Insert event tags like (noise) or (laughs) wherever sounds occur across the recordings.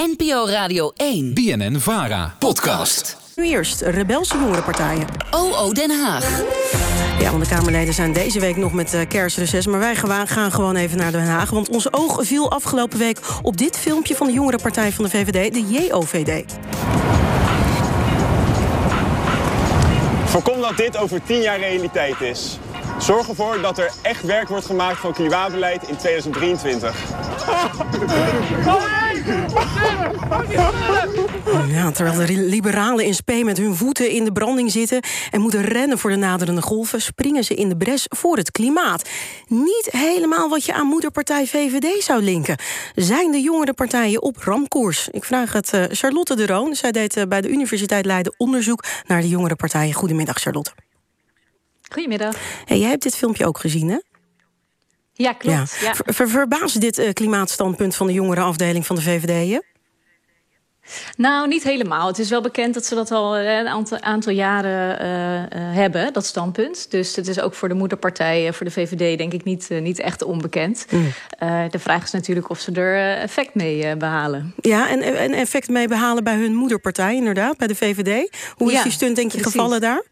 NPO Radio 1. BNN Vara. Podcast. Nu eerst rebelse jongerenpartijen. OO Den Haag. Ja, want de Kamerleden zijn deze week nog met uh, kerstreces. Maar wij gaan, gaan gewoon even naar Den Haag. Want ons oog viel afgelopen week op dit filmpje van de jongerenpartij van de VVD, de JOVD. Voorkom dat dit over tien jaar realiteit is. Zorg ervoor dat er echt werk wordt gemaakt van klimaatbeleid in 2023. (laughs) Ja, terwijl de liberalen in spe met hun voeten in de branding zitten en moeten rennen voor de naderende golven, springen ze in de bres voor het klimaat. Niet helemaal wat je aan moederpartij VVD zou linken. Zijn de jongere partijen op ramkoers? Ik vraag het uh, Charlotte de Roon. Zij deed uh, bij de Universiteit Leiden onderzoek naar de jongere partijen. Goedemiddag, Charlotte. Goedemiddag. Hey, jij hebt dit filmpje ook gezien, hè? Ja, klopt. Ja. Ver, ver, verbaast dit uh, klimaatstandpunt van de jongere afdeling van de VVD je? Nou, niet helemaal. Het is wel bekend dat ze dat al een aantal, aantal jaren uh, uh, hebben, dat standpunt. Dus het is ook voor de moederpartij, voor de VVD, denk ik niet, uh, niet echt onbekend. Mm. de vraag is natuurlijk of ze er effect mee behalen. Ja, en, en effect mee behalen bij hun moederpartij, inderdaad, bij de VVD. Hoe is ja, die stunt, denk je, precies. gevallen daar?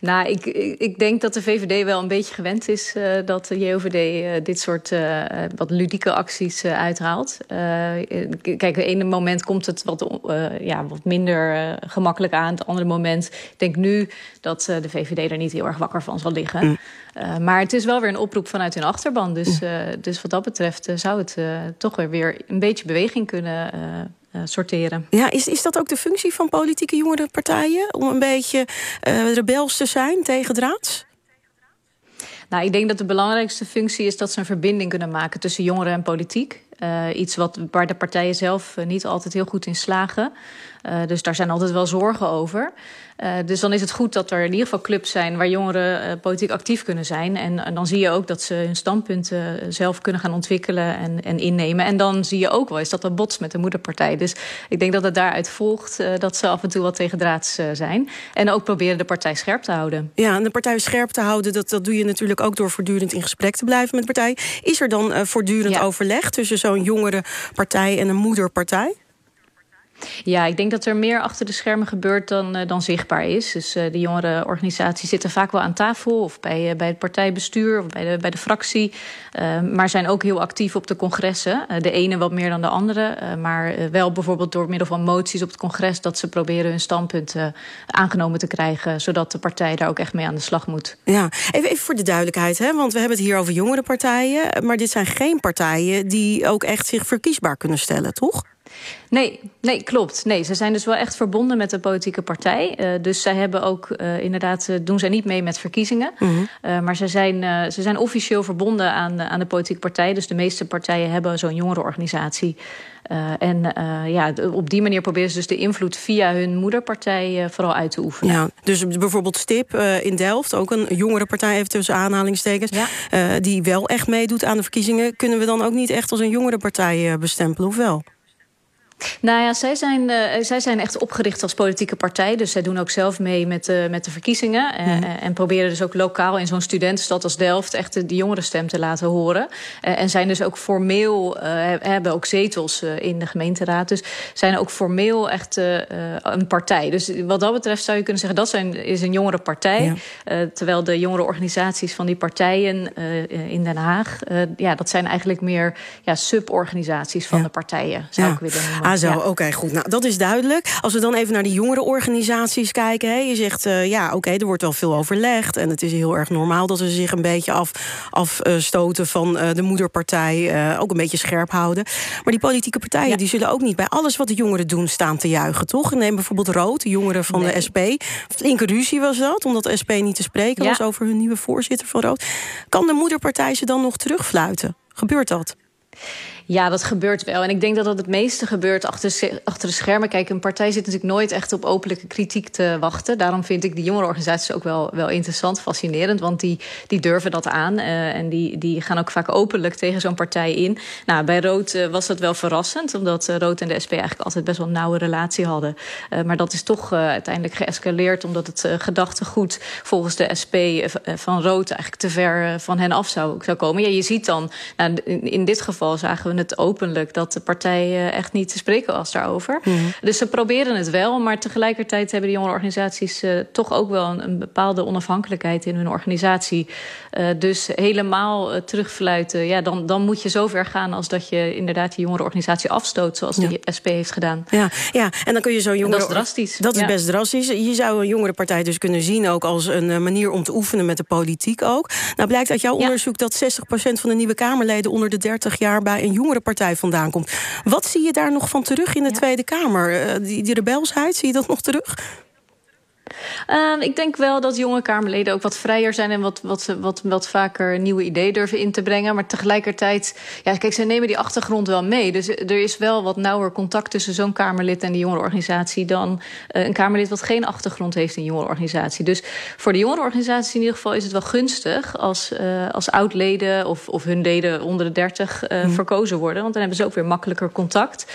Nou, ik, ik denk dat de VVD wel een beetje gewend is uh, dat de JOVD uh, dit soort uh, wat ludieke acties uithaalt. kijk, ene moment komt het wat, ja, wat minder gemakkelijk aan. Het andere moment, ik denk nu dat de VVD er niet heel erg wakker van zal liggen. Mm. maar het is wel weer een oproep vanuit hun achterban. Dus, mm. dus wat dat betreft zou het toch weer, weer een beetje beweging kunnen sorteren. Ja, is, is dat ook de functie van politieke jongerenpartijen? Om een beetje uh, rebels te zijn tegen draads? Nou, ik denk dat de belangrijkste functie is dat ze een verbinding kunnen maken tussen jongeren en politiek. Uh, iets wat, waar de partijen zelf niet altijd heel goed in slagen. Uh, dus daar zijn altijd wel zorgen over. Uh, dus dan is het goed dat er in ieder geval clubs zijn waar jongeren politiek actief kunnen zijn. En, en, dan zie je ook dat ze hun standpunten zelf kunnen gaan ontwikkelen en, en, innemen. En dan zie je ook wel eens dat dat botst met de moederpartij. Dus ik denk dat het daaruit volgt dat ze af en toe wat tegendraads zijn. En ook proberen de partij scherp te houden. Ja, en de partij scherp te houden, dat, dat doe je natuurlijk ook door voortdurend in gesprek te blijven met de partij. Is er dan voortdurend ja. overleg tussen zo'n jongere partij en een moederpartij? Ja, ik denk dat er meer achter de schermen gebeurt dan, uh, dan zichtbaar is. Dus uh, de jongerenorganisaties zitten vaak wel aan tafel... of bij, uh, bij het partijbestuur of bij de, bij de fractie. maar zijn ook heel actief op de congressen. de ene wat meer dan de andere. maar wel bijvoorbeeld door middel van moties op het congres... dat ze proberen hun standpunten aangenomen te krijgen... zodat de partij daar ook echt mee aan de slag moet. Ja, even, even voor de duidelijkheid, hè? want we hebben het hier over jongere partijen... maar dit zijn geen partijen die ook echt zich verkiesbaar kunnen stellen, toch? Nee, nee, klopt. Nee, ze zijn dus wel echt verbonden met de politieke partij. Uh, dus zij hebben ook uh, inderdaad, uh, doen zij niet mee met verkiezingen. Mm -hmm. maar ze zijn, ze zijn officieel verbonden aan, aan de politieke partij. Dus de meeste partijen hebben zo'n jongerenorganisatie. en ja, op die manier proberen ze dus de invloed via hun moederpartij vooral uit te oefenen. Ja, dus bijvoorbeeld STIP in Delft, ook een jongerenpartij, even tussen aanhalingstekens, ja. die wel echt meedoet aan de verkiezingen. Kunnen we dan ook niet echt als een jongerenpartij bestempelen, of wel? Nou ja, zij zijn, uh, zij zijn echt opgericht als politieke partij. Dus zij doen ook zelf mee met, uh, met de verkiezingen. Mm. Uh, en proberen dus ook lokaal in zo'n studentenstad als Delft... echt de, de jongerenstem te laten horen. en zijn dus ook formeel, hebben ook zetels in de gemeenteraad. Dus zijn ook formeel echt een partij. Dus wat dat betreft zou je kunnen zeggen... dat zijn, is een jongere partij. Ja. terwijl de jongere organisaties van die partijen in Den Haag... ja, dat zijn eigenlijk meer ja, suborganisaties van ja. de partijen, zou ik willen noemen. Ah, ja. oké, okay, goed. Nou, dat is duidelijk. Als we dan even naar de jongere organisaties kijken. Hè, je zegt, uh, ja, oké, okay, er wordt wel veel overlegd. En het is heel erg normaal dat ze zich een beetje af, afstoten van uh, de moederpartij. eh, ook een beetje scherp houden. Maar die politieke partijen ja. die zullen ook niet bij alles wat de jongeren doen staan te juichen, toch? Neem bijvoorbeeld Rood, de jongeren van nee. de SP. Flinke ruzie was dat, omdat de SP niet te spreken ja. was over hun nieuwe voorzitter van Rood. Kan de moederpartij ze dan nog terugfluiten? Gebeurt dat? Ja, dat gebeurt wel. En ik denk dat dat het meeste gebeurt achter, achter de schermen. Kijk, een partij zit natuurlijk nooit echt op openlijke kritiek te wachten. Daarom vind ik die jongerenorganisaties ook wel, wel interessant, fascinerend. Want die, die durven dat aan. Uh, en die, die gaan ook vaak openlijk tegen zo'n partij in. Nou, bij Rood uh, was dat wel verrassend. Omdat uh, Rood en de SP eigenlijk altijd best wel een nauwe relatie hadden. maar dat is toch uiteindelijk geëscaleerd. Omdat het gedachtegoed volgens de SP van Rood eigenlijk te ver van hen af zou, zou komen. Ja, je ziet dan, nou, in, in dit geval zagen we het openlijk dat de partijen echt niet te spreken was daarover. Mhm. Dus ze proberen het wel, maar tegelijkertijd hebben die jongerenorganisaties uh, toch ook wel een, een, bepaalde onafhankelijkheid in hun organisatie. Uh, dus helemaal uh, terugfluiten, ja, dan, dan moet je zover gaan als dat je inderdaad die jongerenorganisatie afstoot, zoals ja. de SP heeft gedaan. Ja, ja, en dan kun je zo'n jongere. Dat is drastisch. Dat is ja. best drastisch. Je zou een jongerenpartij dus kunnen zien ook als een manier om te oefenen met de politiek ook. Nou blijkt uit jouw onderzoek dat 60% van de nieuwe Kamerleden onder de 30 jaar bij een jongerenpartij vandaan komt. Wat zie je daar nog van terug in de Tweede Kamer? Uh, die, die rebelsheid, zie je dat nog terug? Uh, ik denk wel dat jonge Kamerleden ook wat vrijer zijn en wat, wat, wat, wat vaker nieuwe ideeën durven in te brengen. Maar tegelijkertijd, ja, kijk, ze nemen die achtergrond wel mee. Dus er is wel wat nauwer contact tussen zo'n Kamerlid en de jongerenorganisatie dan uh, een Kamerlid wat geen achtergrond heeft in jongerenorganisatie. Dus voor de jongerenorganisatie in ieder geval is het wel gunstig als, uh, als oud-leden of, of hun leden onder de 30 hmm. verkozen worden. Want dan hebben ze ook weer makkelijker contact.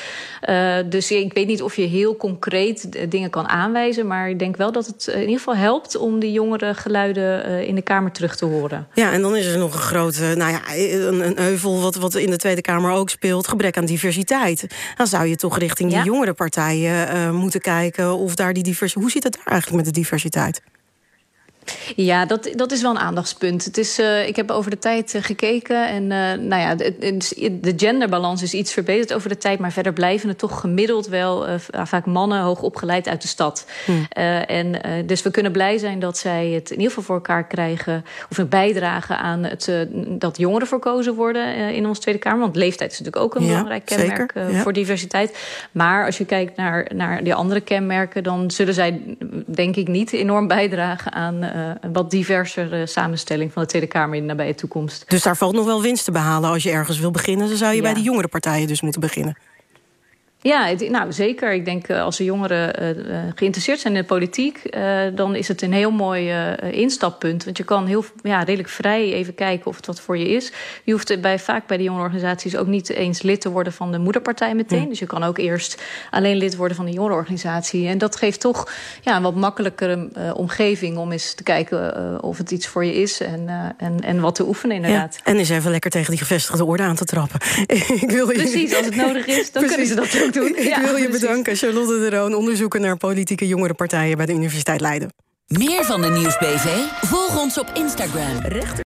dus ik weet niet of je heel concreet dingen kan aanwijzen, maar ik denk wel dat het in ieder geval helpt om die jongere geluiden uh, in de Kamer terug te horen. Ja, en dan is er nog een grote, nou ja, een, een heuvel wat, wat in de Tweede Kamer ook speelt, gebrek aan diversiteit. Dan zou je toch richting die ja. jongere partijen uh, moeten kijken of daar die diversiteit. Hoe zit het daar eigenlijk met de diversiteit? Ja, dat, dat is wel een aandachtspunt. Het is, uh, ik heb over de tijd uh, gekeken. En uh, nou ja, de, de genderbalans is iets verbeterd over de tijd. Maar verder blijven het toch gemiddeld wel vaak mannen hoog opgeleid uit de stad. Hmm. en, dus we kunnen blij zijn dat zij het in ieder geval voor elkaar krijgen. Of een bijdrage aan het, dat jongeren verkozen worden in onze Tweede Kamer. Want leeftijd is natuurlijk ook een ja, belangrijk kenmerk ja. voor diversiteit. Maar als je kijkt naar, naar die andere kenmerken, dan zullen zij denk ik niet enorm bijdragen aan een wat diversere samenstelling van de Tweede Kamer in de nabije toekomst. Dus daar valt nog wel winst te behalen als je ergens wil beginnen. Dan zou je ja. bij de jongere partijen dus moeten beginnen. Ja, nou zeker. Ik denk als de jongeren uh, geïnteresseerd zijn in de politiek, uh, dan is het een heel mooi uh, instappunt. Want je kan heel ja, redelijk vrij even kijken of het wat voor je is. Je hoeft bij, vaak bij de jongerenorganisaties ook niet eens lid te worden van de moederpartij meteen. Dus je kan ook eerst alleen lid worden van de jongerenorganisatie. En dat geeft toch ja, een wat makkelijkere omgeving om eens te kijken of het iets voor je is en, en, en wat te oefenen inderdaad. Ja, en eens even lekker tegen die gevestigde orde aan te trappen. (laughs) Ik wil. Precies, als het nodig is, dan kunnen ze dat ook doen. (laughs) Ik ja, wil je precies. bedanken, Charlotte de Roon, onderzoeker naar politieke jongerenpartijen bij de Universiteit Leiden. Meer van de Nieuwsbv? Volg ons op Instagram. Rechter